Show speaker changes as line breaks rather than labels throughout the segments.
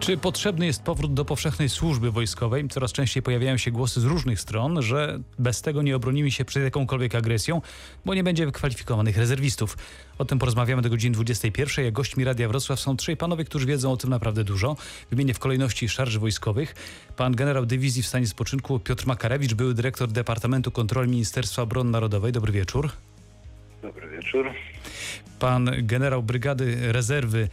Czy potrzebny jest powrót do powszechnej służby wojskowej? Coraz częściej pojawiają się głosy z różnych stron, że bez tego nie obronimy się przed jakąkolwiek agresją, bo nie będzie wykwalifikowanych rezerwistów. O tym porozmawiamy do godziny 21. Jak gośćmi Radia Wrocław są trzej panowie, którzy wiedzą o tym naprawdę dużo. Wymienię w kolejności szarży wojskowych. Pan generał dywizji w stanie spoczynku Piotr Makarewicz, były dyrektor Departamentu Kontroli Ministerstwa Obrony Narodowej. Dobry wieczór.
Dobry wieczór.
Pan generał Brygady Rezerwy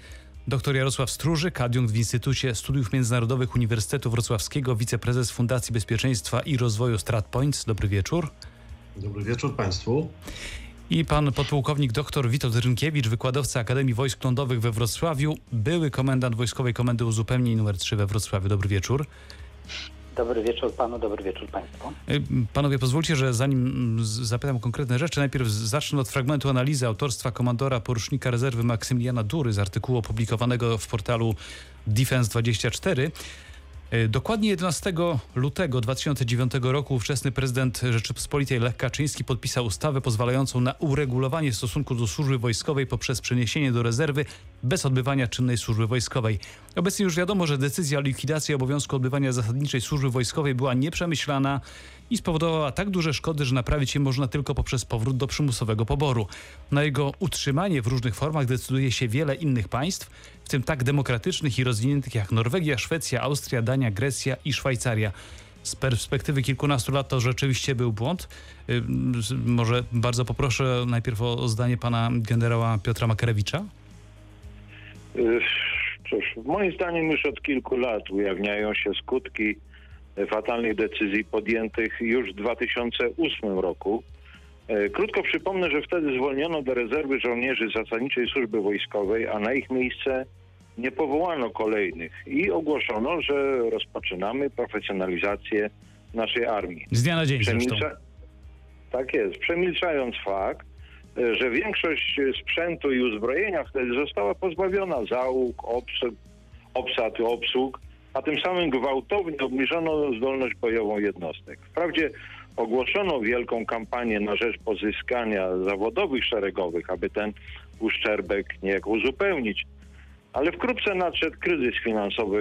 Dr Jarosław Stróżyk, adiunkt w Instytucie Studiów Międzynarodowych Uniwersytetu Wrocławskiego, wiceprezes Fundacji Bezpieczeństwa i Rozwoju StratPoints. Dobry wieczór.
Dobry wieczór Państwu.
I pan podpułkownik dr Witold Rynkiewicz, wykładowca Akademii Wojsk Lądowych we Wrocławiu, były komendant Wojskowej Komendy Uzupełnień nr 3 we Wrocławiu. Dobry wieczór.
Dobry wieczór panu, dobry wieczór państwu.
Y, panowie, pozwólcie, że zanim mm, zapytam o konkretne rzeczy, najpierw zacznę od fragmentu analizy autorstwa komandora porucznika rezerwy Maksymiliana Dury z artykułu opublikowanego w portalu Defense24. Y, dokładnie 11 lutego 2009 roku ówczesny prezydent Rzeczypospolitej Lech Kaczyński podpisał ustawę pozwalającą na uregulowanie stosunku do służby wojskowej poprzez przeniesienie do rezerwy bez odbywania czynnej służby wojskowej. Obecnie już wiadomo, że decyzja o likwidacji obowiązku odbywania zasadniczej służby wojskowej była nieprzemyślana i spowodowała tak duże szkody, że naprawić je można tylko poprzez powrót do przymusowego poboru. Na jego utrzymanie w różnych formach decyduje się wiele innych państw, w tym tak demokratycznych i rozwiniętych jak Norwegia, Szwecja, Austria, Dania, Grecja i Szwajcaria. Z perspektywy kilkunastu lat to rzeczywiście był błąd. Może bardzo poproszę najpierw o zdanie pana generała Piotra Makarewicza.
Cóż, moim zdaniem już od kilku lat ujawniają się skutki fatalnych decyzji podjętych już w 2008 roku. E, krótko przypomnę, że wtedy zwolniono do rezerwy żołnierzy zasadniczej służby wojskowej, a na ich miejsce nie powołano kolejnych i ogłoszono, że rozpoczynamy profesjonalizację naszej armii.
Z dnia na dzień Przemilcza...
Tak jest. Przemilczając fakt, że większość sprzętu i uzbrojenia wtedy została pozbawiona załóg, obsług, obsad, obsług, a tym samym gwałtownie obniżono zdolność bojową jednostek. Wprawdzie ogłoszono wielką kampanię na rzecz pozyskania zawodowych szeregowych, aby ten uszczerbek niejako uzupełnić, ale wkrótce nadszedł kryzys finansowy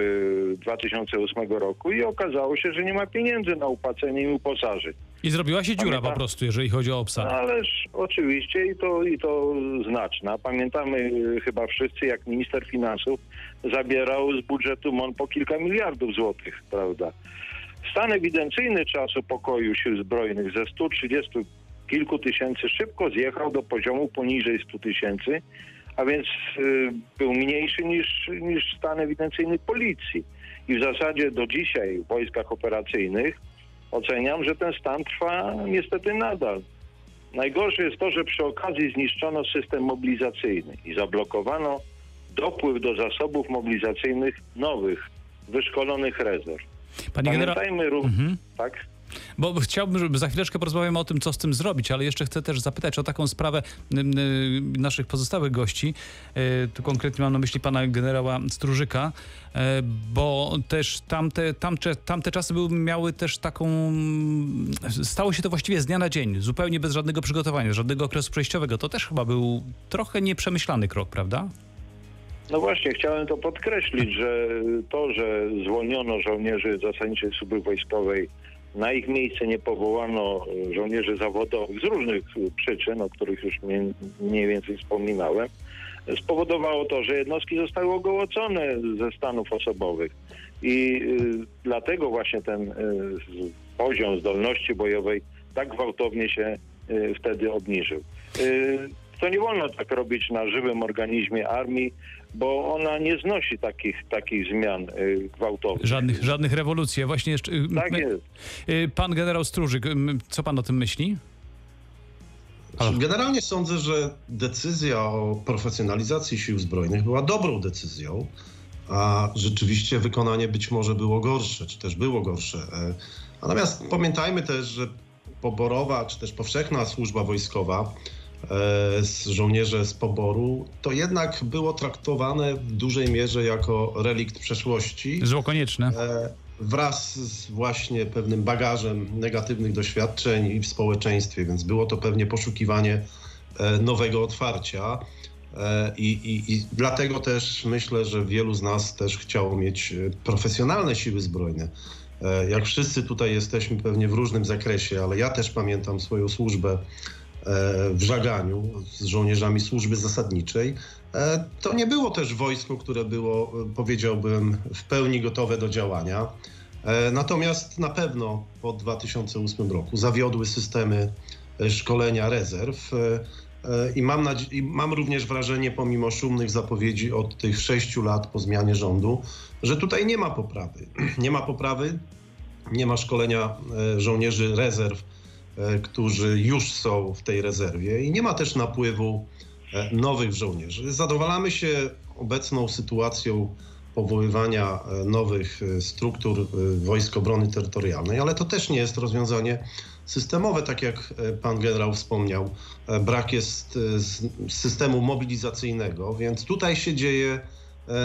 2008 roku i okazało się, że nie ma pieniędzy na upłacenie im uposażeń.
I zrobiła się dziura Pamięta... po prostu, jeżeli chodzi o obsadę.
Ależ oczywiście i to, i to znaczna. Pamiętamy y, chyba wszyscy, jak minister finansów zabierał z budżetu MON po kilka miliardów złotych, prawda? Stan ewidencyjny czasu pokoju sił zbrojnych ze 130 kilku tysięcy szybko zjechał do poziomu poniżej 100 tysięcy, a więc y, był mniejszy niż, niż stan ewidencyjny policji. I w zasadzie do dzisiaj w wojskach operacyjnych oceniam, że ten stan trwa niestety nadal. Najgorsze jest to, że przy okazji zniszczono system mobilizacyjny i zablokowano dopływ do zasobów mobilizacyjnych nowych, wyszkolonych rezerw. Panie Pamiętajmy generał... Mhm. tak?
Bo chciałbym, żeby za chwileczkę porozmawiamy o tym, co z tym zrobić, ale jeszcze chcę też zapytać o taką sprawę naszych pozostałych gości. E, tu konkretnie mam na myśli pana generała Strużyka, bo też tamte, tamte, tamte czasy były, miały też taką... Stało się to właściwie z dnia na dzień, zupełnie bez żadnego przygotowania, żadnego okresu przejściowego. To też chyba był trochę nieprzemyślany krok, prawda?
No właśnie, chciałem to podkreślić, że to, że zwolniono żołnierzy zasadniczej służby wojskowej, na ich miejsce nie powołano żołnierzy zawodowych z różnych przyczyn, o których już mniej więcej wspominałem, spowodowało to, że jednostki zostały ogołocone ze stanów osobowych. I y, dlatego właśnie ten poziom zdolności bojowej tak gwałtownie się wtedy obniżył. To nie wolno tak robić na żywym organizmie armii, bo ona nie znosi takich, takich zmian y, gwałtownych.
Żadnych, żadnych rewolucji. Właśnie jeszcze,
y, tak jest.
Y, pan generał Stróżyk, co pan o tym myśli?
Generalnie sądzę, że decyzja o profesjonalizacji sił zbrojnych była dobrą decyzją, a rzeczywiście wykonanie być może było gorsze, czy też było gorsze. E, natomiast pamiętajmy też, że poborowa, czy też powszechna służba wojskowa z żołnierze z poboru, to jednak było traktowane w dużej mierze jako relikt przeszłości.
Zło konieczne. E,
wraz z właśnie pewnym bagażem negatywnych doświadczeń i w społeczeństwie, więc było to pewnie poszukiwanie e, nowego otwarcia. I, i, I, dlatego też myślę, że wielu z nas też chciało mieć profesjonalne siły zbrojne. Jak wszyscy tutaj jesteśmy pewnie w różnym zakresie, ale ja też pamiętam swoją służbę w żaganiu z żołnierzami służby zasadniczej. To nie było też wojsko, które było, powiedziałbym, w pełni gotowe do działania. E, natomiast na pewno po 2008 roku zawiodły systemy e, szkolenia rezerw e, i mam, i mam również wrażenie, pomimo szumnych zapowiedzi od tych sześciu lat po zmianie rządu, że tutaj nie ma poprawy. Nie ma poprawy, nie ma szkolenia żołnierzy rezerw, którzy już są w tej rezerwie i nie ma też napływu nowych żołnierzy. Zadowalamy się obecną sytuacją powoływania e, nowych e, struktur e, Wojsk Obrony Terytorialnej, ale to też nie jest rozwiązanie systemowe, tak jak pan generał wspomniał. Brak jest systemu mobilizacyjnego, więc tutaj się dzieje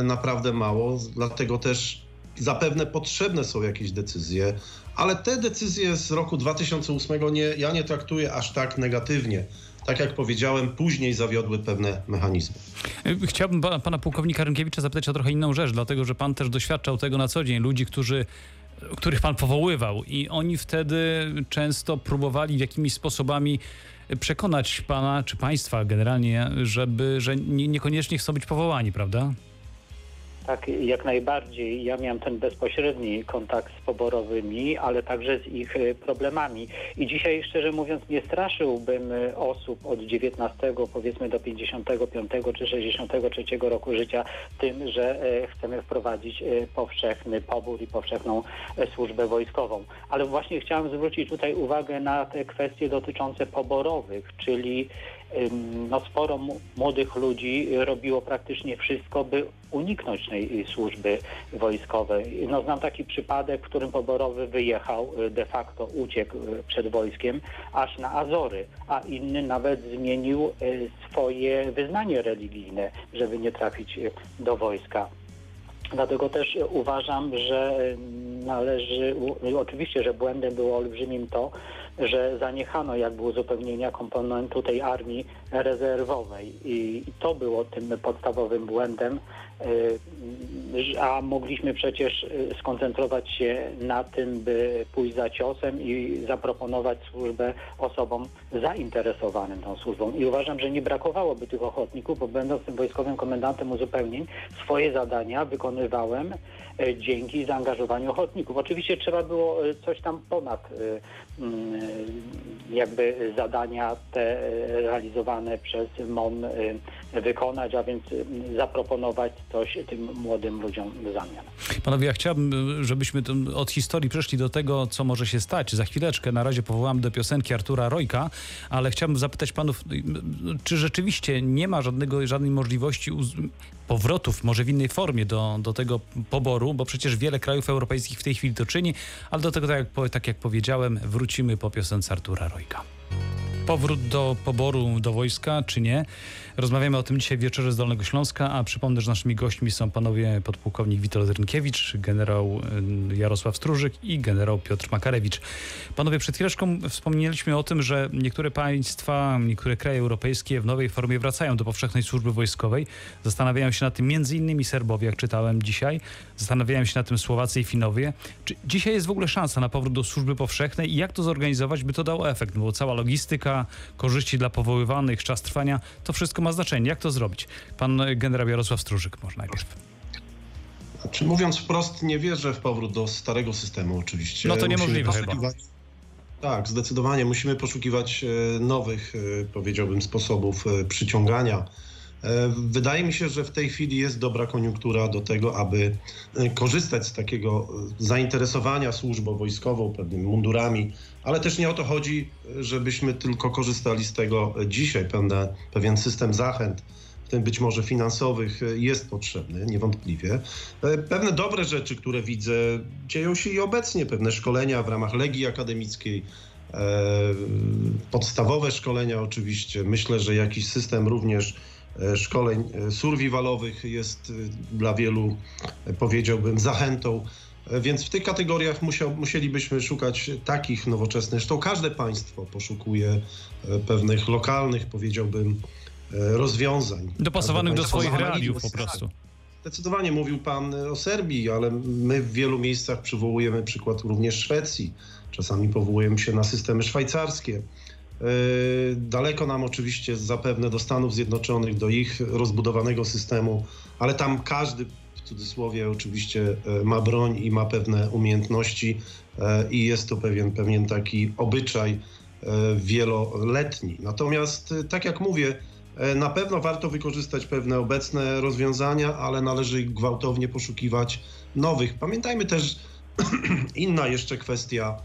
naprawdę mało, dlatego też zapewne potrzebne są jakieś decyzje, ale te decyzje z roku 2008 nie, ja nie traktuję aż tak negatywnie tak jak powiedziałem, później zawiodły pewne mechanizmy.
Chciałbym pana pułkownika Rynkiewicza zapytać o trochę inną rzecz, dlatego że pan też doświadczał tego na co dzień. Ludzi, którzy których pan powoływał i oni wtedy często próbowali jakimiś sposobami przekonać pana czy państwa generalnie, żeby, że niekoniecznie chcą być powołani, prawda?
Tak, jak najbardziej. Ja miałem ten bezpośredni kontakt z poborowymi, ale także z ich e, problemami. I dzisiaj, szczerze mówiąc, nie straszyłbym e, osób od 19 powiedzmy do 55 czy 63 roku życia tym, że e, chcemy wprowadzić powszechny pobór i powszechną służbę wojskową. Ale właśnie chciałem zwrócić tutaj uwagę na te kwestie dotyczące poborowych, czyli no, sporo młodych ludzi robiło praktycznie wszystko, by uniknąć tej służby wojskowej. No, znam taki przypadek, w którym poborowy wyjechał, y, de facto uciekł y, przed wojskiem aż na Azory, a inny nawet zmienił y, swoje wyznanie religijne, żeby nie trafić do wojska. Dlatego też uważam, że należy, oczywiście, że błędem było olbrzymim to, że zaniechano jakby uzupełnienia komponentu tej armii rezerwowej i to było tym podstawowym błędem, y, a mogliśmy przecież y, skoncentrować się na tym, by pójść za ciosem i zaproponować służbę osobom zainteresowanym tą służbą. I uważam, że nie brakowałoby tych ochotników, bo będąc tym wojskowym komendantem uzupełnień, swoje zadania wykonywałem y, dzięki zaangażowaniu ochotników. Oczywiście trzeba było coś tam ponad jakby zadania te realizowane przez MON y, wykonać, a więc y, zaproponować coś tym młodym ludziom w zamian.
Panowie, ja chciałbym, żebyśmy od historii przeszli do tego, co może się stać. Za chwileczkę na razie powołam do piosenki Artura Rojka, ale chciałbym zapytać panów, y, czy rzeczywiście nie ma żadnego, żadnej możliwości powrotów, może w innej formie do, do tego poboru, bo przecież wiele krajów europejskich w tej chwili to czyni, ale do tego, tak jak, tak jak powiedziałem, wrócimy po piosence Artura Rojka powrót do poboru do wojska, czy nie. Rozmawiamy o tym dzisiaj w Wieczorze z Dolnego Śląska, a przypomnę, że naszymi gośćmi są panowie podpułkownik Witold Rynkiewicz, generał y, Jarosław Stróżyk i generał Piotr Makarewicz. Panowie, przed chwileczką wspomnieliśmy o tym, że niektóre państwa, niektóre kraje europejskie w nowej formie wracają do powszechnej służby wojskowej. Zastanawiają się nad tym między innymi Serbowie, jak czytałem dzisiaj. Zastanawiają się nad tym Słowacy i Finowie. Czy dzisiaj jest w ogóle szansa na powrót do służby powszechnej i jak to zorganizować, by to dało efekt? No bo cała logistyka, korzyści dla powoływanych, czas trwania, to wszystko ma znaczenie. Jak to zrobić? Pan generał Jarosław Stróżyk może najpierw.
Znaczy, mówiąc wprost, nie wierzę w powrót do starego systemu oczywiście.
No to niemożliwe chyba.
Tak, zdecydowanie musimy poszukiwać e, nowych, e, powiedziałbym, sposobów e, przyciągania. Wydaje mi się, że w tej chwili jest dobra koniunktura do tego, aby korzystać z takiego zainteresowania służbą wojskową, pewnymi mundurami, ale też nie o to chodzi, żebyśmy tylko korzystali z tego dzisiaj. Pewne, pewien system zachęt, w tym być może finansowych, jest potrzebny, niewątpliwie. Pewne dobre rzeczy, które widzę, dzieją się i obecnie. Pewne szkolenia w ramach Legii Akademickiej, e, podstawowe szkolenia oczywiście. Myślę, że jakiś system również e, szkoleń e, survivalowych jest dla wielu, powiedziałbym, zachętą więc w tych kategoriach musiał, musielibyśmy szukać takich nowoczesnych. Zresztą każde państwo poszukuje e, pewnych lokalnych, powiedziałbym, rozwiązań.
Dopasowanych do swoich realiów po
tak.
prostu.
Zdecydowanie mówił Pan o Serbii, ale my w wielu miejscach przywołujemy przykład również Szwecji. Czasami powołujemy się na systemy szwajcarskie. Yy, Daleko nam oczywiście zapewne do Stanów Zjednoczonych, do ich rozbudowanego systemu, ale tam każdy w cudzysłowie oczywiście e, ma broń i ma pewne umiejętności e, i jest to pewien, pewien taki obyczaj wieloletni. Natomiast tak jak mówię, Na pewno warto wykorzystać pewne obecne rozwiązania, ale należy gwałtownie poszukiwać nowych. Pamiętajmy też, inna jeszcze kwestia,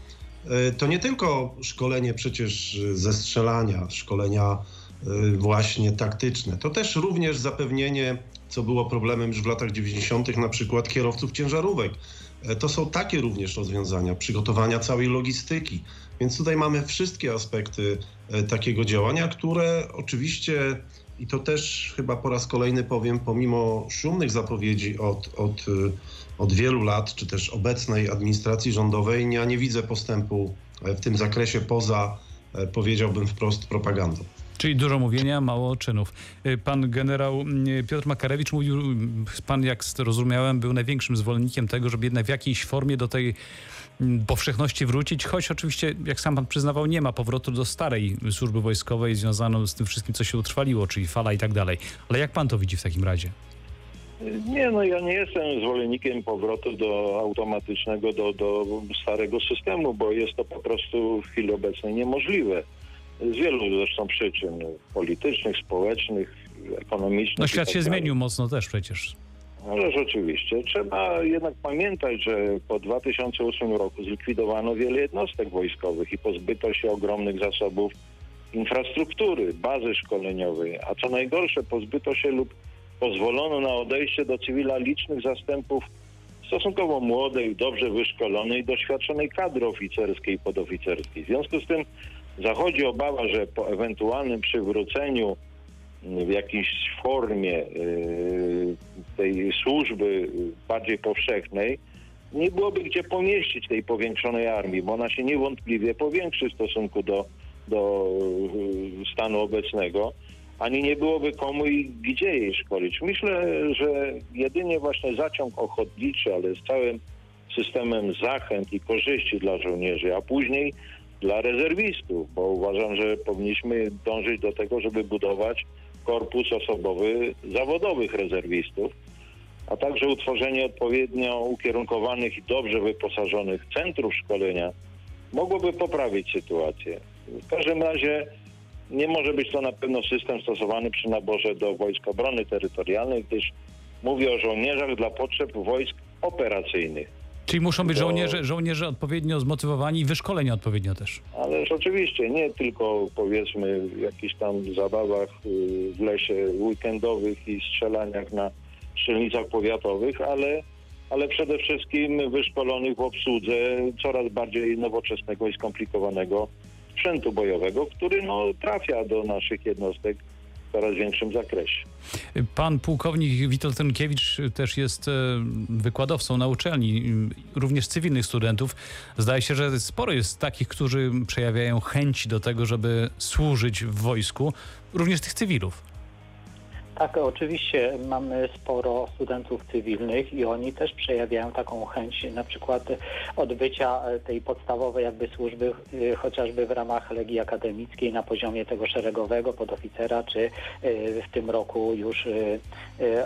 to nie tylko szkolenie przecież ze strzelania, szkolenia e, właśnie taktyczne, to też również zapewnienie, co było problemem już w latach 90., na przykład kierowców ciężarówek. E, To są takie również rozwiązania, przygotowania całej logistyki. Więc tutaj mamy wszystkie aspekty e, takiego działania, które oczywiście, i to też chyba po raz kolejny powiem, pomimo szumnych zapowiedzi od, od, e, od wielu lat, czy też obecnej administracji rządowej, ja nie widzę postępu e, w tym zakresie poza, e, powiedziałbym wprost, propagandą.
Czyli dużo mówienia, mało czynów. Y, Pan generał Piotr Makarewicz mówił, pan jak zrozumiałem, był największym zwolennikiem tego, żeby jednak w jakiejś formie do tej powszechności wrócić, choć oczywiście, jak sam pan przyznawał, nie ma powrotu do starej służby wojskowej związaną z tym wszystkim, co się utrwaliło, czyli fala i tak dalej. Ale jak pan to widzi w takim razie?
Nie, no ja nie jestem zwolennikiem powrotu do automatycznego, do, do starego systemu, bo jest to po prostu w chwili obecnej niemożliwe. Z wielu zresztą przyczyn politycznych, społecznych, ekonomicznych.
No świat
tak
się
dalej.
zmienił mocno też przecież.
Ale rzeczywiście. Trzeba jednak pamiętać, że po 2008 roku zlikwidowano wiele jednostek wojskowych i pozbyto się ogromnych zasobów infrastruktury, bazy szkoleniowej, a co najgorsze, pozbyto się lub pozwolono na odejście do cywila licznych zastępów stosunkowo młodej, dobrze wyszkolonej, doświadczonej kadry oficerskiej i podoficerskiej. W związku z tym zachodzi obawa, że po ewentualnym przywróceniu w jakiejś formie yy, tej służby bardziej powszechnej, nie byłoby gdzie pomieścić tej powiększonej armii, bo ona się niewątpliwie powiększy w stosunku do, do yy, stanu obecnego, ani nie byłoby komu i gdzie jej szkolić. Myślę, że jedynie właśnie zaciąg ochotniczy, ale z całym systemem zachęt i korzyści dla żołnierzy, a później dla rezerwistów, bo uważam, że powinniśmy dążyć do tego, żeby budować korpus osobowy zawodowych rezerwistów, a także utworzenie odpowiednio ukierunkowanych i dobrze wyposażonych centrów szkolenia mogłoby poprawić sytuację. W każdym razie nie może być to na pewno system stosowany przy naborze do Wojsk Obrony Terytorialnej, gdyż mówię o żołnierzach dla potrzeb wojsk operacyjnych.
Czyli muszą być żołnierze, żołnierze odpowiednio zmotywowani i wyszkoleni odpowiednio też.
Ależ oczywiście nie tylko powiedzmy w jakichś tam zabawach y, w lesie weekendowych i strzelaniach na strzelnicach powiatowych, ale, ale przede wszystkim wyszkolonych w obsłudze coraz bardziej nowoczesnego i skomplikowanego sprzętu bojowego, który no, trafia do naszych jednostek w coraz większym zakresie.
Pan pułkownik Witold Trynkiewicz też jest e, wykładowcą na uczelni, również cywilnych studentów. Zdaje się, że sporo jest takich, którzy przejawiają chęć do tego, żeby służyć w wojsku, również tych cywilów.
Tak, oczywiście mamy sporo studentów cywilnych i oni też przejawiają taką chęć na przykład odbycia e, tej podstawowej jakby służby e, chociażby w ramach Legii Akademickiej na poziomie tego szeregowego podoficera czy e, w tym roku już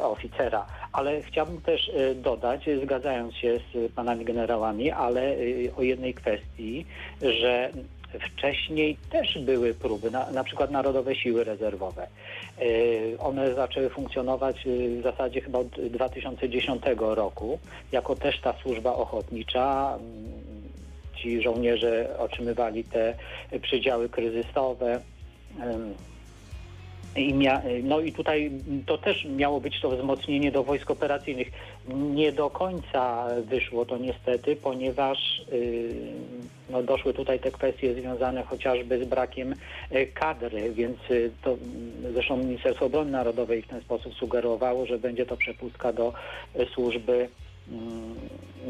oficera. Ale chciałbym też dodać, zgadzając się z panami generałami, ale o jednej kwestii, że wcześniej też były próby, na, na przykład Narodowe Siły Rezerwowe. E, One zaczęły funkcjonować e, w zasadzie chyba od 2010 roku, jako też ta służba ochotnicza. Mm, Ci żołnierze otrzymywali te przydziały kryzysowe. I no i tutaj to też miało być to wzmocnienie do wojsk operacyjnych. Nie do końca wyszło to niestety, ponieważ y, no, doszły tutaj te kwestie związane chociażby z brakiem y, kadry, więc y, to mm, zresztą Ministerstwo Obrony Narodowej w ten sposób sugerowało, że będzie to przepustka do y, służby mm,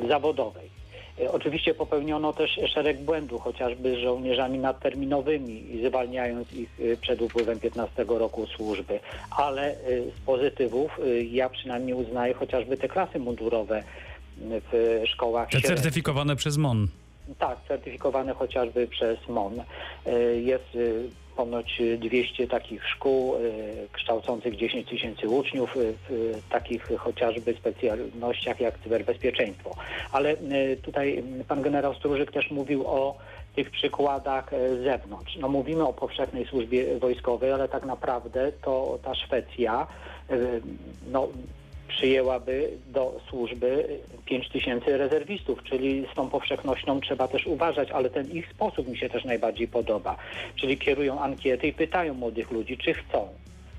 zawodowej. E, Oczywiście popełniono też szereg błędów, chociażby z żołnierzami nadterminowymi, zwalniając ich e, przed upływem 15 roku służby. Ale e, z pozytywów ja przynajmniej uznaję chociażby te klasy mundurowe w szkołach
Te certyfikowane przez MON.
Tak, certyfikowane chociażby przez MON. Jest ponoć 200 takich szkół e, kształcących 10 tysięcy uczniów e, w takich chociażby specjalnościach jak cyberbezpieczeństwo. Ale e, tutaj pan generał Stróżyk też mówił o tych przykładach z zewnątrz. No mówimy o powszechnej służbie wojskowej, ale tak naprawdę to ta Szwecja no, przyjęłaby do służby 5 tysięcy rezerwistów, czyli z tą powszechnością trzeba też uważać, ale ten ich sposób mi się też najbardziej podoba. Czyli kierują ankiety i pytają młodych ludzi, czy chcą.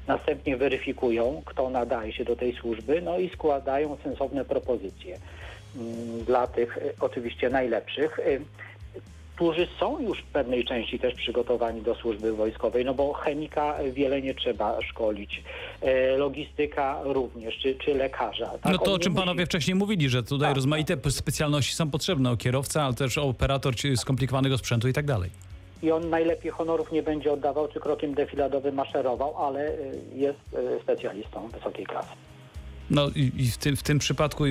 Następnie weryfikują, kto nadaje się do tej służby, no i składają sensowne propozycje mm, dla tych y, oczywiście najlepszych. Którzy są już w pewnej części też przygotowani do służby wojskowej, no bo chemika wiele nie trzeba szkolić, e, logistyka również, czy, czy lekarza. tak?
No to o czym
musi-
panowie wcześniej mówili, że tutaj
Tak,
rozmaite specjalności są potrzebne, o kierowca, ale też o operator skomplikowanego sprzętu i tak dalej.
I on najlepiej honorów nie będzie oddawał, czy krokiem defiladowym maszerował, ale y, jest y, specjalistą wysokiej klasy.
No i, i w, tym, w tym przypadku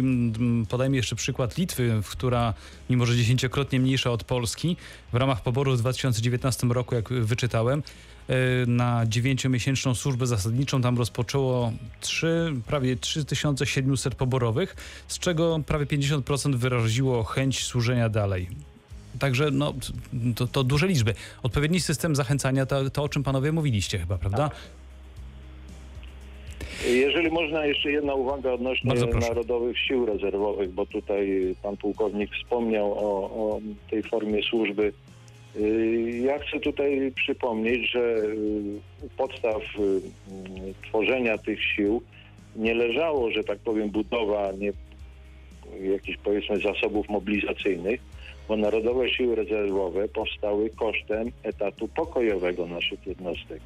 podajmy jeszcze przykład Litwy, która mimo, że dziesięciokrotnie mniejsza od Polski, w ramach poboru w 2019 roku, jak wyczytałem, e, na dziewięciomiesięczną służbę zasadniczą tam rozpoczęło 3, prawie 3700 poborowych, z czego prawie 50% wyraziło chęć służenia dalej. Także no, to, to duże liczby. Odpowiedni system zachęcania, to, to o czym panowie mówiliście chyba, prawda?
Jeżeli można, jeszcze jedna uwaga odnośnie. Narodowych Sił Rezerwowych, bo tutaj pan pułkownik wspomniał o, o tej formie służby. Y, Ja chcę tutaj przypomnieć, że y, podstaw y, tworzenia tych sił nie leżało, że tak powiem, budowa nie, jakichś powiedzmy zasobów mobilizacyjnych, bo Narodowe Siły Rezerwowe powstały kosztem etatu pokojowego naszych jednostek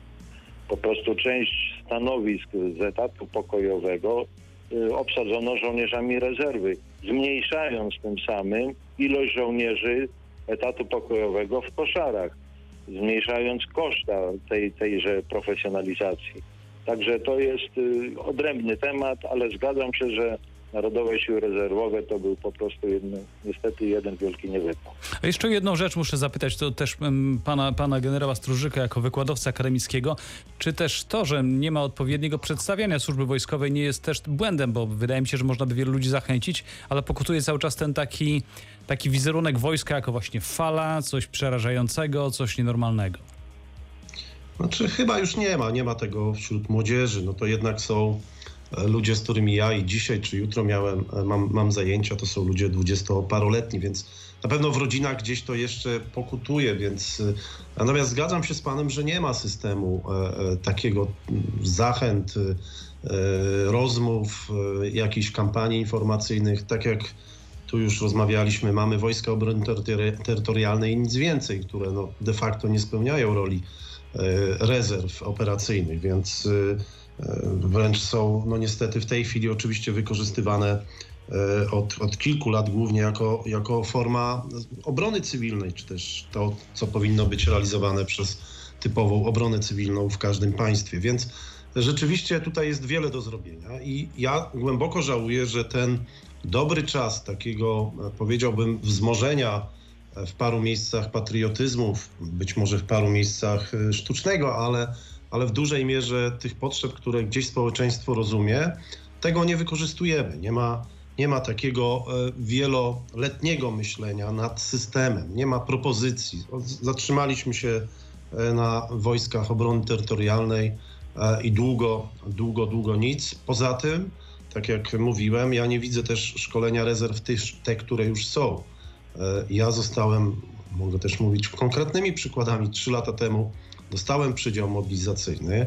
po prostu część stanowisk z etatu pokojowego y, obsadzono żołnierzami rezerwy, zmniejszając tym samym ilość żołnierzy etatu pokojowego w koszarach, zmniejszając koszta tej, tejże profesjonalizacji. Także to jest y, odrębny temat, ale zgadzam się, że Narodowe Siły Rezerwowe to był po prostu jedno, niestety jeden wielki niewypał.
A jeszcze jedną rzecz muszę zapytać, to też pana, pana generała Stróżyka jako wykładowcy akademickiego, czy też to, że nie ma odpowiedniego przedstawiania służby wojskowej nie jest też błędem, bo wydaje mi się, że można by wielu ludzi zachęcić, ale pokutuje cały czas ten taki, taki wizerunek wojska jako właśnie fala, coś przerażającego, coś nienormalnego.
Znaczy chyba już nie ma, nie ma tego wśród młodzieży. No to jednak są ludzie, z którymi ja i dzisiaj czy jutro miałem, e, mam, mam zajęcia, to są ludzie dwudziestoparoletni, więc na pewno w rodzinach gdzieś to jeszcze pokutuje, więc e, natomiast zgadzam się z panem, że nie ma systemu e, takiego zachęt, rozmów, jakichś kampanii informacyjnych, tak jak tu już rozmawialiśmy, mamy Wojska Obrony Terytorialnej i nic więcej, które no, de facto nie spełniają roli rezerw operacyjnych, więc wręcz są no niestety w tej chwili oczywiście wykorzystywane e, od, od kilku lat głównie jako, jako forma obrony cywilnej, czy też to, co powinno być realizowane przez typową obronę cywilną w każdym państwie. Więc rzeczywiście tutaj jest wiele do zrobienia i ja głęboko żałuję, że ten dobry czas takiego, e, powiedziałbym, wzmożenia w paru miejscach patriotyzmów, być może w paru miejscach e, sztucznego, ale, ale w dużej mierze tych potrzeb, które gdzieś społeczeństwo rozumie, tego nie wykorzystujemy. Nie ma, nie ma takiego e, wieloletniego myślenia nad systemem, nie ma propozycji. Zatrzymaliśmy się e, na wojskach obrony terytorialnej e, i długo, długo, długo nic. Poza tym, tak jak mówiłem, ja nie widzę też szkolenia rezerw tych, te, które już są. Ja zostałem, mogę też mówić konkretnymi przykładami, trzy lata temu dostałem przydział mobilizacyjny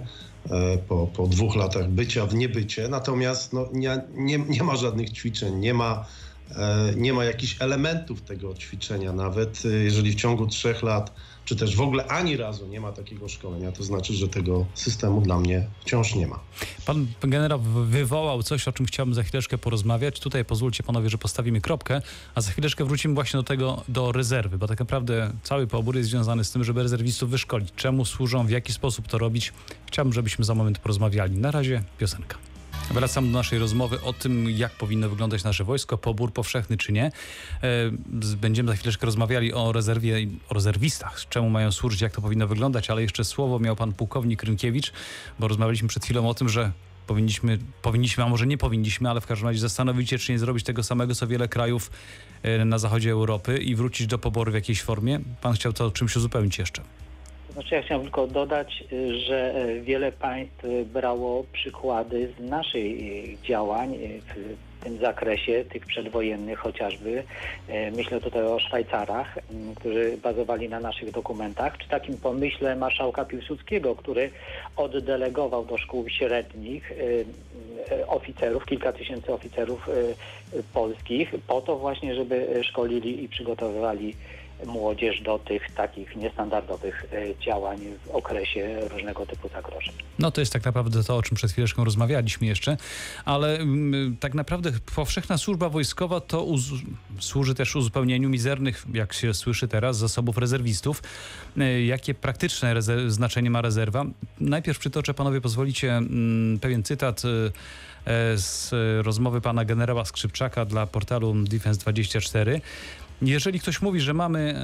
e, po, po dwóch latach bycia w niebycie, natomiast no, nie, nie, nie ma żadnych ćwiczeń, nie ma nie ma jakichś elementów tego ćwiczenia, nawet e, jeżeli w ciągu trzech lat, czy też w ogóle ani razu nie ma takiego szkolenia, to znaczy, że tego systemu dla mnie wciąż nie ma.
Pan generał wywołał coś, o czym chciałbym za chwileczkę porozmawiać. Tutaj pozwólcie panowie, że postawimy kropkę, a za chwileczkę wrócimy właśnie do tego, do rezerwy, bo tak naprawdę cały pobór jest związany z tym, żeby rezerwistów wyszkolić. Czemu służą, w jaki sposób to robić. Chciałbym, żebyśmy za moment porozmawiali. Na razie piosenka. Wracam do naszej rozmowy o tym, jak powinno wyglądać nasze wojsko, pobór powszechny czy nie. E, będziemy za chwileczkę rozmawiali o rezerwie, o rezerwistach, czemu mają służyć, jak to powinno wyglądać, ale jeszcze słowo miał pan pułkownik Rynkiewicz, bo rozmawialiśmy przed chwilą o tym, że powinniśmy, powinniśmy, a może nie powinniśmy, ale w każdym razie zastanowić się, czy nie zrobić tego samego, co wiele krajów e, na zachodzie Europy i wrócić do poboru w jakiejś formie. Pan chciał to czymś uzupełnić jeszcze.
Znaczy ja chciałem tylko dodać, y, że y, wiele państw brało przykłady z naszych y, działań w tym zakresie, tych przedwojennych chociażby. Myślę tutaj o Szwajcarach, którzy bazowali na naszych dokumentach, czy takim pomyśle marszałka Piłsudskiego, który oddelegował do szkół średnich oficerów, kilka tysięcy oficerów polskich, po to właśnie, żeby szkolili i przygotowywali młodzież do tych takich niestandardowych e, działań w okresie różnego typu zagrożeń.
No to jest tak naprawdę to, o czym przed chwileczką rozmawialiśmy jeszcze, ale mm, tak naprawdę powszechna służba wojskowa to służy też uzupełnieniu mizernych, jak się słyszy teraz, zasobów rezerwistów. E, jakie praktyczne znaczenie ma rezerwa? Najpierw przytoczę, panowie pozwolicie, mm, pewien cytat e, z rozmowy pana generała Skrzypczaka dla portalu Defense24. Jeżeli ktoś mówi, że mamy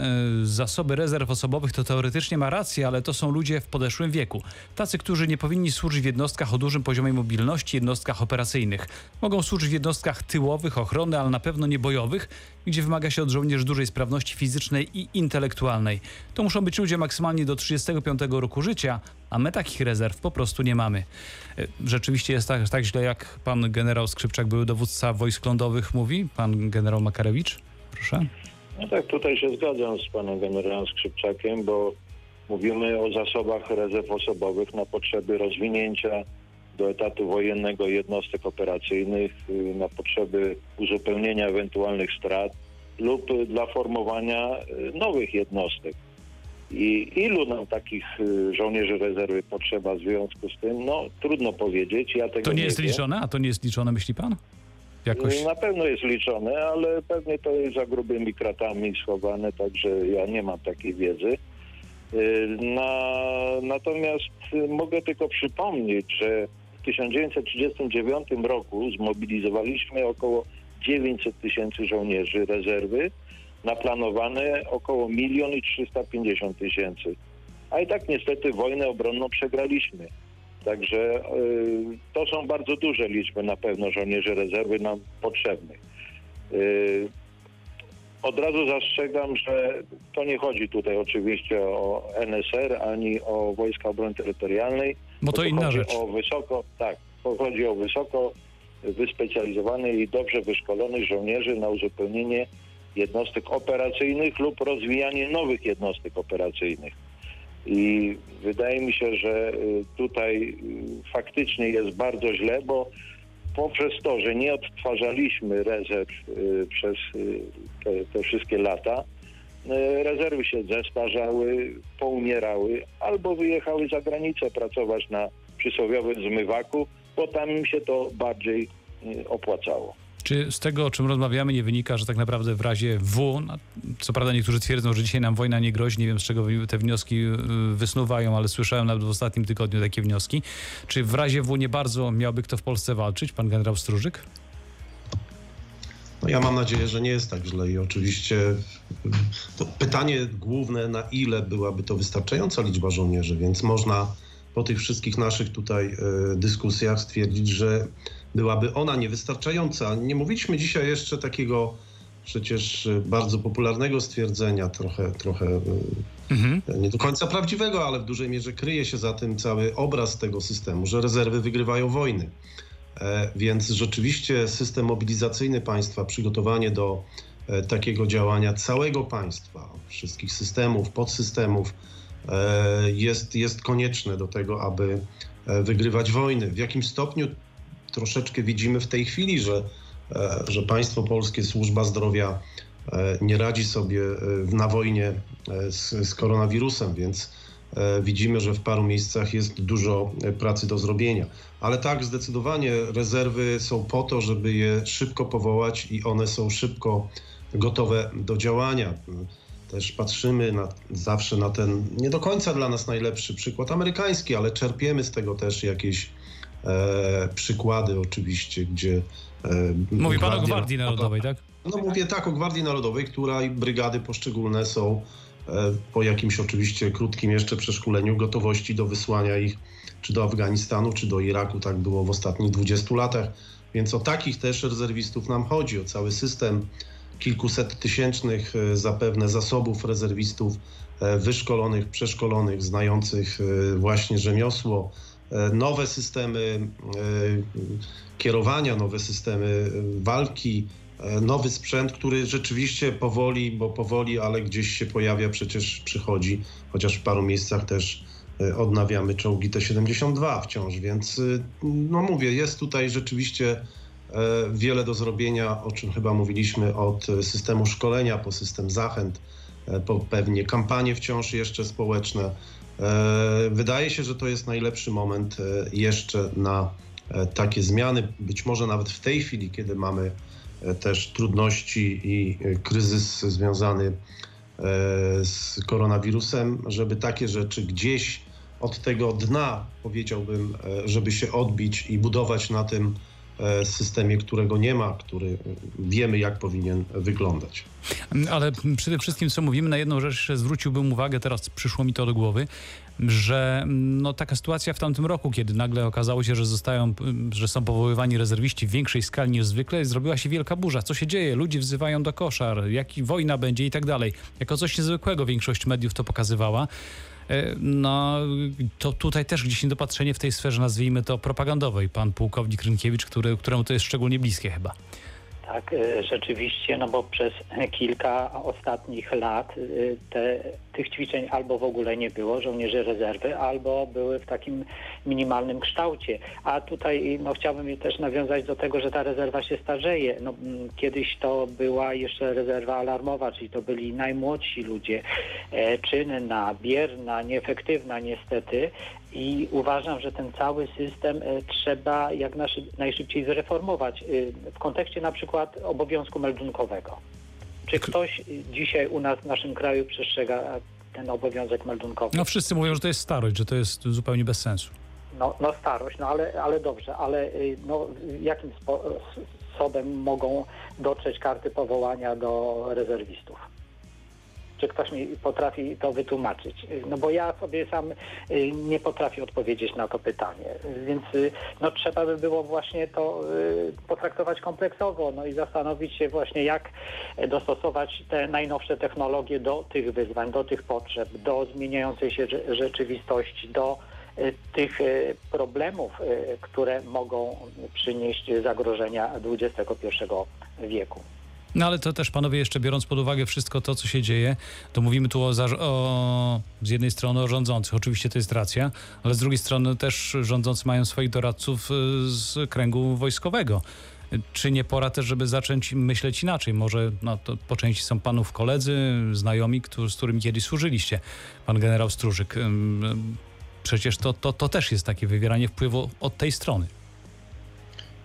e, zasoby rezerw osobowych, to teoretycznie ma rację, ale to są ludzie w podeszłym wieku. Tacy, którzy nie powinni służyć w jednostkach o dużym poziomie mobilności, jednostkach operacyjnych. Mogą służyć w jednostkach tyłowych, ochrony, ale na pewno nie bojowych, gdzie wymaga się od żołnierzy dużej sprawności fizycznej i intelektualnej. To muszą być ludzie maksymalnie do 35 roku życia, a my takich rezerw po prostu nie mamy. E, rzeczywiście jest tak, tak źle, jak pan generał Skrzypczak, były dowódca wojsk lądowych, mówi, pan generał Makarewicz? Proszę.
No tak, tutaj się zgadzam z panem generałem Skrzypczakiem, bo mówimy o zasobach rezerw osobowych na potrzeby rozwinięcia do etatu wojennego jednostek operacyjnych, y, na potrzeby uzupełnienia ewentualnych strat lub dla formowania y, nowych jednostek. I ilu nam takich y, żołnierzy rezerwy potrzeba w związku z tym? No, trudno powiedzieć. Ja
to nie,
nie
jest liczone? A to nie jest liczone, myśli pan?
Jakoś... Na pewno jest liczone, ale pewnie to jest za grubymi kratami schowane, także ja nie mam takiej wiedzy. Y, na, natomiast mogę tylko przypomnieć, że w 1939 roku zmobilizowaliśmy około 900 tysięcy żołnierzy rezerwy na planowane około 1 i 350 tysięcy. A i tak niestety wojnę obronną przegraliśmy. Także y, to są bardzo duże liczby na pewno żołnierzy rezerwy nam potrzebnych. Y, od razu zastrzegam, że to nie chodzi tutaj oczywiście o NSR ani o Wojska Obrony Terytorialnej.
Bo to inna
chodzi
rzecz.
O wysoko, tak, chodzi o wysoko wyspecjalizowanych i dobrze wyszkolonych żołnierzy na uzupełnienie jednostek operacyjnych lub rozwijanie nowych jednostek operacyjnych. I wydaje mi się, że y, tutaj y, faktycznie jest bardzo źle, bo poprzez to, że nie odtwarzaliśmy rezerw y, przez te, te wszystkie lata, rezerwy się zestarzały, poumierały albo wyjechały za granicę pracować na przysłowiowym zmywaku, bo tam im się to bardziej opłacało.
Czy z tego, o czym rozmawiamy, nie wynika, że tak naprawdę w razie W, co prawda niektórzy twierdzą, że dzisiaj nam wojna nie grozi, nie wiem z czego te wnioski y, wysnuwają, ale słyszałem nawet w ostatnim tygodniu takie wnioski. Czy w razie W nie bardzo miałby kto w Polsce walczyć, pan generał Strużyk?
No ja mam nadzieję, że nie jest tak źle i oczywiście to pytanie główne, na ile byłaby to wystarczająca liczba żołnierzy, więc można po tych wszystkich naszych tutaj y, dyskusjach stwierdzić, że byłaby ona niewystarczająca. Nie mówiliśmy dzisiaj jeszcze takiego przecież bardzo popularnego stwierdzenia, trochę, trochę mhm. nie do końca prawdziwego, ale w dużej mierze kryje się za tym cały obraz tego systemu, że rezerwy wygrywają wojny. E, więc rzeczywiście system mobilizacyjny państwa, przygotowanie do e, takiego działania całego państwa, wszystkich systemów, podsystemów, e, jest, jest konieczne do tego, aby wygrywać wojny. W jakim stopniu troszeczkę widzimy w tej chwili, że że państwo polskie, służba zdrowia nie radzi sobie na wojnie z, z koronawirusem, więc widzimy, że w paru miejscach jest dużo pracy do zrobienia. Ale tak, zdecydowanie rezerwy są po to, żeby je szybko powołać i one są szybko gotowe do działania. Też patrzymy na, zawsze na ten nie do końca dla nas najlepszy przykład amerykański, ale czerpiemy z tego też jakieś e, przykłady oczywiście, gdzie...
E, Mówi pan o Gwardii Narodowej, tak?
No mówię tak o Gwardii Narodowej, która i brygady poszczególne są e, po jakimś oczywiście krótkim jeszcze przeszkoleniu gotowości do wysłania ich czy do Afganistanu, czy do Iraku. Tak było w ostatnich 20 latach. Więc o takich też rezerwistów nam chodzi, o cały system kilkuset tysięcznych e, zapewne zasobów rezerwistów e, wyszkolonych, przeszkolonych, znających e, właśnie rzemiosło, nowe systemy kierowania, nowe systemy walki, nowy sprzęt, który rzeczywiście powoli, bo powoli, ale gdzieś się pojawia, przecież przychodzi, chociaż w paru miejscach też odnawiamy czołgi T-72 wciąż, więc no mówię, jest tutaj rzeczywiście E, wiele do zrobienia, o czym chyba mówiliśmy, od systemu szkolenia po system zachęt, e, po pewnie kampanie wciąż jeszcze społeczne. E, wydaje się, że to jest najlepszy moment jeszcze na takie zmiany. Być może nawet w tej chwili, kiedy mamy też trudności i kryzys związany z koronawirusem, żeby takie rzeczy gdzieś od tego dna, powiedziałbym, żeby się odbić i budować na tym E, systemie, którego nie ma, który wiemy, jak powinien wyglądać.
Ale przede wszystkim, co mówimy, na jedną rzecz zwróciłbym uwagę, teraz przyszło mi to do głowy, że no, taka sytuacja w tamtym roku, kiedy nagle okazało się, że, zostają, że są powoływani rezerwiści w większej skali niż zwykle, zrobiła się wielka burza. Co się dzieje? Ludzie wzywają do koszar, jaki wojna będzie i tak dalej. Jako coś niezwykłego większość mediów to pokazywała. E, no to tutaj też gdzieś niedopatrzenie w tej sferze, nazwijmy to propagandowej. Pan pułkownik Rynkiewicz, który, któremu to jest szczególnie bliskie chyba.
Tak, e, rzeczywiście, no bo przez kilka ostatnich lat e, te, tych ćwiczeń albo w ogóle nie było, żołnierzy rezerwy, albo były w takim minimalnym kształcie. A tutaj no, chciałbym też nawiązać do tego, że ta rezerwa się starzeje. No, kiedyś to była jeszcze rezerwa alarmowa, czyli to byli najmłodsi ludzie, e, czynna, bierna, nieefektywna niestety. I uważam, że ten cały system e, trzeba jak najszybciej zreformować e, w kontekście na przykład obowiązku meldunkowego. Czy ktoś dzisiaj u nas w naszym kraju przestrzega ten obowiązek meldunkowy?
No wszyscy mówią, że to jest starość, że to jest zupełnie bez sensu.
No, no starość, no ale, ale dobrze, ale no, jakim sposobem mogą dotrzeć karty powołania do rezerwistów? Czy ktoś mi potrafi to wytłumaczyć? No bo ja sobie sam y, nie potrafię odpowiedzieć na to pytanie. Więc y, no, trzeba by było właśnie to y, potraktować kompleksowo no i zastanowić się właśnie, jak dostosować te najnowsze technologie do tych wyzwań, do tych potrzeb, do zmieniającej się rzeczywistości, do tych problemów, które mogą przynieść zagrożenia XXI wieku.
No ale to też panowie jeszcze biorąc pod uwagę wszystko to, co się dzieje, to mówimy tu o, o, z jednej strony o rządzących, oczywiście to jest racja, ale z drugiej strony też rządzący mają swoich doradców y, z kręgu wojskowego. Czy nie pora też, żeby zacząć myśleć inaczej? Może no, to po części są panów koledzy, znajomi, którzy, z którymi kiedyś służyliście, pan generał Strużyk. Przecież to, to, to też jest takie wywieranie wpływu od tej strony.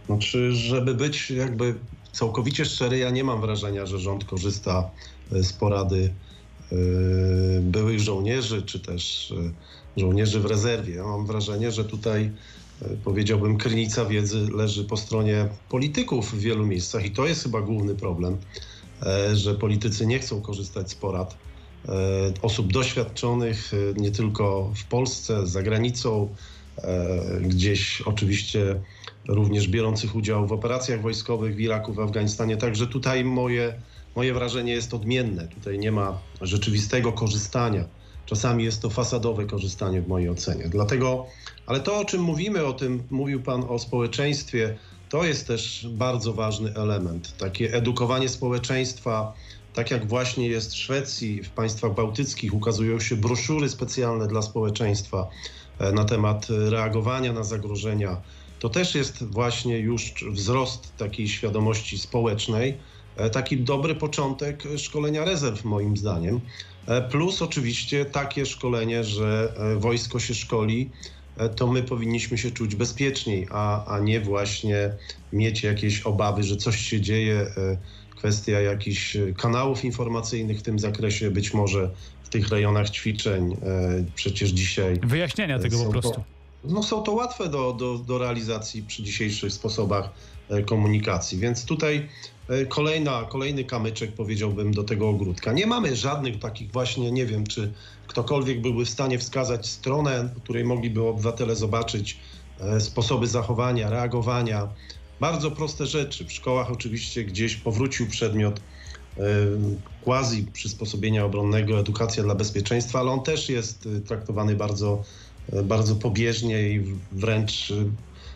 Znaczy, żeby być jakby całkowicie szczery, ja nie mam wrażenia, że rząd korzysta e, z porady e, byłych żołnierzy, czy też e, żołnierzy w rezerwie. Mam wrażenie, że tutaj powiedziałbym, krynica wiedzy leży po stronie polityków w wielu miejscach i to jest chyba główny problem, że politycy nie chcą korzystać z porad osób doświadczonych nie tylko w Polsce, za granicą, gdzieś oczywiście również biorących udział w operacjach wojskowych w Iraku, w Afganistanie. Także tutaj moje, moje wrażenie jest odmienne. Tutaj nie ma rzeczywistego korzystania. Czasami jest to fasadowe korzystanie w mojej ocenie. Dlatego, ale to, o czym mówimy, o tym mówił Pan o społeczeństwie, to jest też bardzo ważny element. Takie edukowanie społeczeństwa, tak jak właśnie jest w Szwecji, w państwach bałtyckich, ukazują się broszury specjalne dla społeczeństwa e, na temat reagowania na zagrożenia, to też jest właśnie już wzrost takiej świadomości społecznej, e, taki dobry początek szkolenia rezerw, moim zdaniem. E, plus oczywiście takie szkolenie, że e, wojsko się szkoli, to my powinniśmy się czuć bezpieczniej, a, a nie właśnie mieć jakieś obawy, że coś się dzieje. Kwestia jakichś kanałów informacyjnych w tym zakresie, być może w tych rejonach ćwiczeń. Przecież dzisiaj.
Wyjaśnienia tego po prostu.
No są to łatwe do, do, do realizacji przy dzisiejszych sposobach e, komunikacji. Więc tutaj e, kolejna, kolejny kamyczek powiedziałbym do tego ogródka. Nie mamy żadnych takich właśnie, nie wiem, czy ktokolwiek byłby w stanie wskazać stronę, w której mogliby obywatele zobaczyć e, sposoby zachowania, reagowania. Bardzo proste rzeczy. W szkołach oczywiście gdzieś powrócił przedmiot quasi przysposobienia obronnego, edukacja dla bezpieczeństwa, ale on też jest traktowany bardzo bardzo pobieżnie i wręcz y,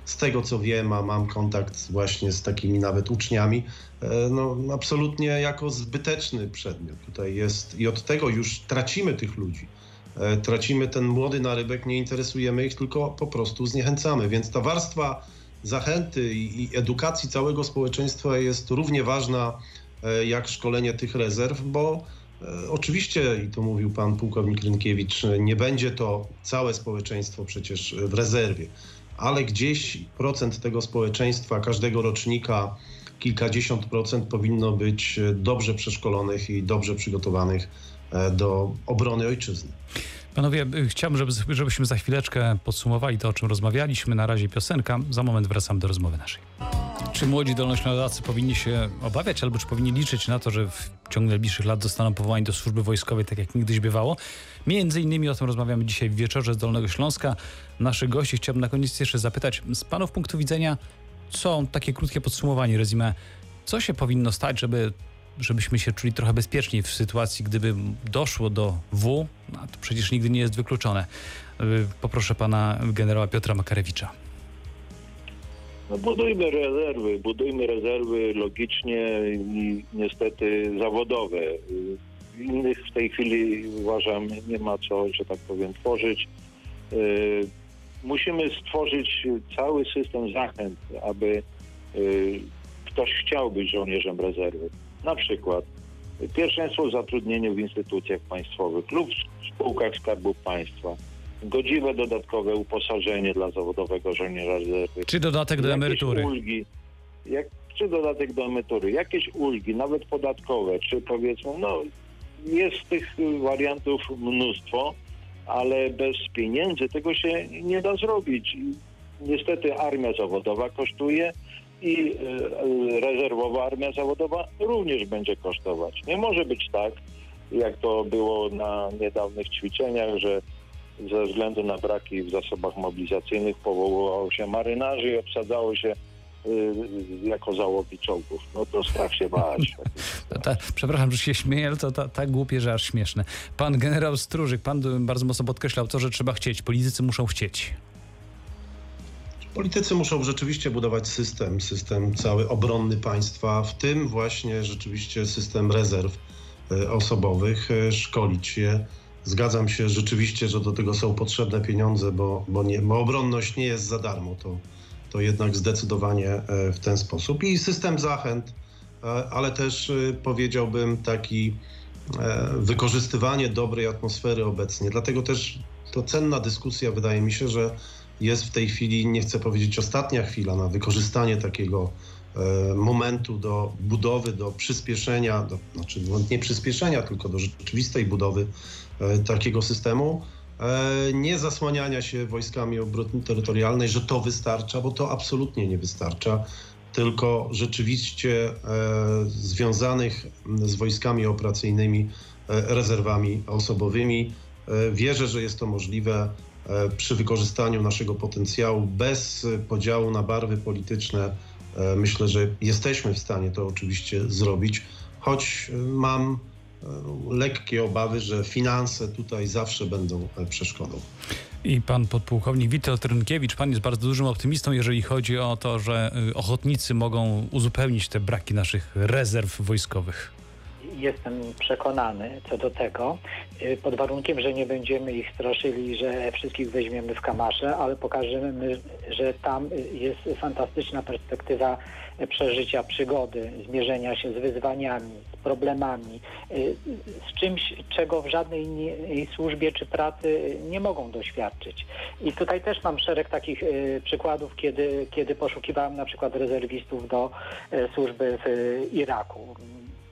z tego co wiem, a mam kontakt właśnie z takimi nawet uczniami, e, no absolutnie jako zbyteczny przedmiot tutaj jest i od tego już tracimy tych ludzi. E, tracimy ten młody narybek, nie interesujemy ich, tylko po prostu zniechęcamy. Więc ta warstwa zachęty i edukacji całego społeczeństwa jest równie ważna e, jak szkolenie tych rezerw, bo oczywiście, i to mówił pan pułkownik Rynkiewicz, nie będzie to całe społeczeństwo przecież w rezerwie, ale gdzieś procent tego społeczeństwa, każdego rocznika, kilkadziesiąt procent powinno być dobrze przeszkolonych i dobrze przygotowanych e, do obrony ojczyzny.
Panowie, chciałbym, żeby, żebyśmy za chwileczkę podsumowali to, o czym rozmawialiśmy. Na razie piosenka. Za moment wracam do rozmowy naszej. Czy młodzi dolnoślązacy powinni się obawiać, albo czy powinni liczyć na to, że w ciągu najbliższych lat zostaną powołani do służby wojskowej, tak jak niegdyś bywało? Między innymi o tym rozmawiamy dzisiaj w wieczorze z Dolnego Śląska. Naszych gości chciałbym na koniec jeszcze zapytać z panów punktu widzenia, co takie krótkie podsumowanie, rezime, co się powinno stać, żeby żebyśmy się czuli trochę bezpieczniej w sytuacji, gdyby doszło do W, no to przecież nigdy nie jest wykluczone. Y, poproszę pana generała Piotra Makarewicza.
No budujmy rezerwy, budujmy rezerwy logicznie i niestety zawodowe. Innych w tej chwili uważam nie ma co, że tak powiem, tworzyć. Y, musimy stworzyć cały system zachęt, aby y, ktoś chciał być żołnierzem rezerwy. Na przykład pierwszeństwo w zatrudnieniu w instytucjach państwowych lub w spółkach Skarbu Państwa godziwe dodatkowe uposażenie dla zawodowego żołnierza rezerwy.
Czy dodatek do emerytury.
Ulgi, jak, czy dodatek do emerytury. Jakieś ulgi, nawet podatkowe, czy powiedzmy, no jest tych wariantów mnóstwo, ale bez pieniędzy tego się nie da zrobić. Niestety armia zawodowa kosztuje i e, rezerwowa armia zawodowa również będzie kosztować. Nie może być tak, jak to było na niedawnych ćwiczeniach, że ze względu na braki w zasobach mobilizacyjnych powoływało się marynarzy i obsadzało się y, jako załogi czołgów. No to strach się bać.
ta, przepraszam, że się śmieję, ale to tak głupie, że aż śmieszne. Pan generał Stróżyk, pan bardzo mocno podkreślał to, że trzeba chcieć. Politycy muszą chcieć.
Politycy muszą rzeczywiście budować system, system cały obronny państwa, w tym właśnie rzeczywiście system rezerw y, osobowych, y, szkolić je Zgadzam się rzeczywiście, że do tego są potrzebne pieniądze, bo, bo, nie, bo obronność nie jest za darmo. To, to jednak zdecydowanie e, w ten sposób. I system zachęt, e, ale też e, powiedziałbym taki wykorzystywanie dobrej atmosfery obecnie. Dlatego też to cenna dyskusja, wydaje mi się, że jest w tej chwili, nie chcę powiedzieć ostatnia chwila na wykorzystanie takiego momentu do budowy, do przyspieszenia, do, znaczy no nie przyspieszenia, tylko do rzeczywistej budowy takiego systemu, e, nie zasłaniania się wojskami obrony terytorialnej, że to wystarcza, bo to absolutnie nie wystarcza, tylko rzeczywiście e, związanych z wojskami operacyjnymi, rezerwami osobowymi. Wierzę, że jest to możliwe przy wykorzystaniu naszego potencjału bez podziału na barwy polityczne. Myślę, że jesteśmy w stanie to oczywiście zrobić, choć mam E, lekkie obawy, że finanse tutaj zawsze będą e, przeszkodą.
I pan podpułkownik Witold Rynkiewicz, pan jest bardzo dużym optymistą, jeżeli chodzi o to, że y, ochotnicy mogą uzupełnić te braki naszych rezerw wojskowych.
Jestem przekonany co do tego, y, pod warunkiem, że nie będziemy ich straszyli, że wszystkich weźmiemy w kamasze, ale pokażemy, że tam jest fantastyczna perspektywa przeżycia przygody, zmierzenia się z wyzwaniami, z problemami, y, z czymś, czego w żadnej służbie czy pracy nie mogą doświadczyć. I tutaj też mam szereg takich y, przykładów, kiedy, kiedy poszukiwałem na przykład rezerwistów do służby w Iraku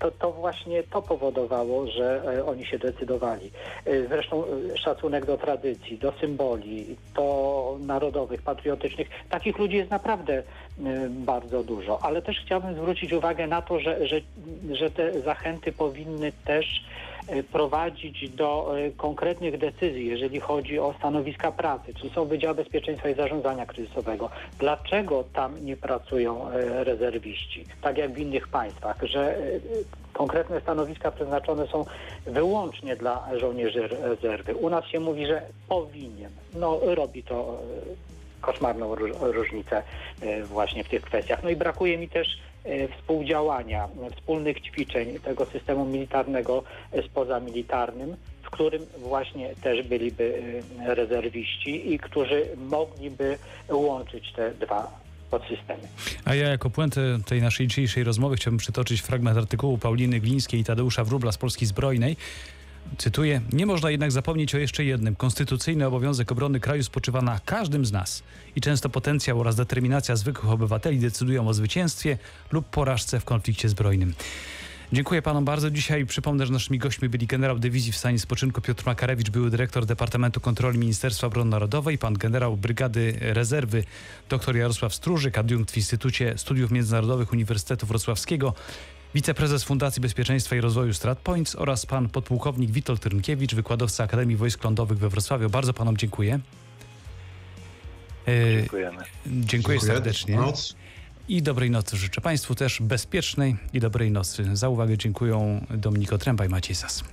to, to właśnie to powodowało, że e, oni się decydowali. E, Zresztą e, szacunek do tradycji, do symboli, do narodowych, patriotycznych. Takich ludzi jest naprawdę bardzo dużo. Ale też chciałbym zwrócić uwagę na to, że, że, że te zachęty powinny też prowadzić do e, konkretnych decyzji, jeżeli chodzi o stanowiska pracy, czy są Wydział Bezpieczeństwa i Zarządzania Kryzysowego. Dlaczego tam nie pracują e, rezerwiści, tak jak w innych państwach, że e, konkretne stanowiska przeznaczone są wyłącznie dla żołnierzy rezerwy. U nas się mówi, że powinien. No robi to e, koszmarną róż- różnicę e, właśnie w tych kwestiach. No i brakuje mi też e, współdziałania, e, wspólnych ćwiczeń tego systemu militarnego e, z pozamilitarnym, w którym właśnie też byliby e, rezerwiści i którzy mogliby łączyć te dwa podsystemy.
A ja jako puentę tej naszej dzisiejszej rozmowy chciałbym przytoczyć fragment artykułu Pauliny Glińskiej i Tadeusza Wróbla z Polski Zbrojnej. Cytuję, nie można jednak zapomnieć o jeszcze jednym. Konstytucyjny obowiązek obrony kraju spoczywa na każdym z nas i często potencjał oraz determinacja zwykłych obywateli decydują o zwycięstwie lub porażce w konflikcie zbrojnym. Dziękuję panom bardzo. Dzisiaj przypomnę, że naszymi gośćmi byli generał dywizji w stanie spoczynku Piotr Makarewicz, były dyrektor Departamentu Kontroli Ministerstwa Obrony Narodowej, pan generał Brygady Rezerwy dr Jarosław Stróżyk, adiunkt w Instytucie Studiów Międzynarodowych Uniwersytetu Wrocławskiego, wiceprezes Fundacji Bezpieczeństwa i Rozwoju StratPoints oraz pan podpułkownik Witold Trynkiewicz, wykładowca Akademii Wojsk Lądowych we Wrocławiu. Bardzo panom dziękuję. E,
Dziękujemy.
dziękuję serdecznie.
Noc.
I dobrej nocy życzę Państwu też bezpiecznej i dobrej nocy. Za uwagę dziękuję Dominiko Tręba i Maciej Sas.